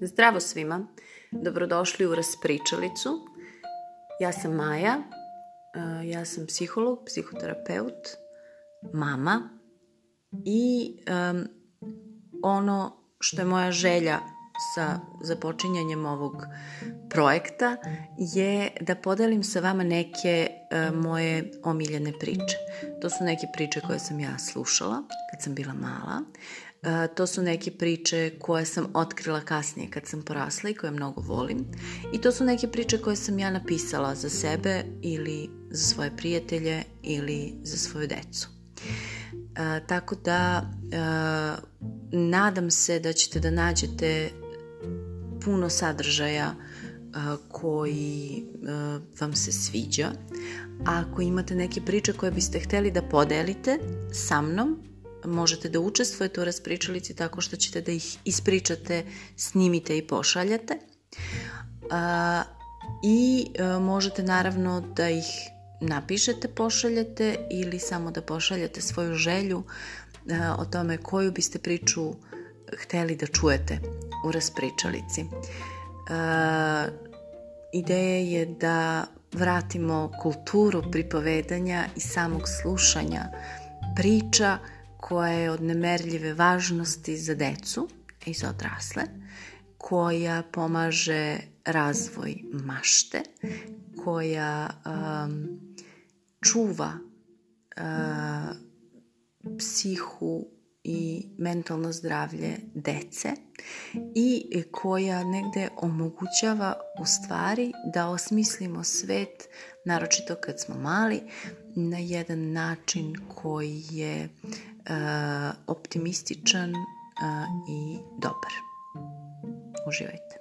Zdravo svima, dobrodošli u Raspričalicu. Ja sam Maja, e, ja sam psiholog, psihoterapeut, mama i um, ono što je moja želja sa započinjanjem ovog projekta je da podelim sa vama neke uh, moje omiljene priče. To su neke priče koje sam ja slušala kad sam bila mala. E, to su neke priče koje sam otkrila kasnije kad sam porasla i koje mnogo volim. I to su neke priče koje sam ja napisala za sebe ili za svoje prijatelje ili za svoju decu. E, tako da e, nadam se da ćete da nađete puno sadržaja koji vam se sviđa. Ako imate neke priče koje biste hteli da podelite sa mnom, možete da učestvujete u raspričalici tako što ćete da ih ispričate, snimite i pošaljate. A, I a, e, možete naravno da ih napišete, pošaljete ili samo da pošaljete svoju želju a, e, o tome koju biste priču hteli da čujete u raspričalici. A, ideja je da vratimo kulturu pripovedanja i samog slušanja priča koja je od nemerljive važnosti za decu i za odrasle, koja pomaže razvoj mašte, koja um, čuva uh, psihu i mentalno zdravlje dece i koja negde omogućava u stvari da osmislimo svet, naročito kad smo mali, na jedan način koji je uh, optimističan i dobar. Uživajte.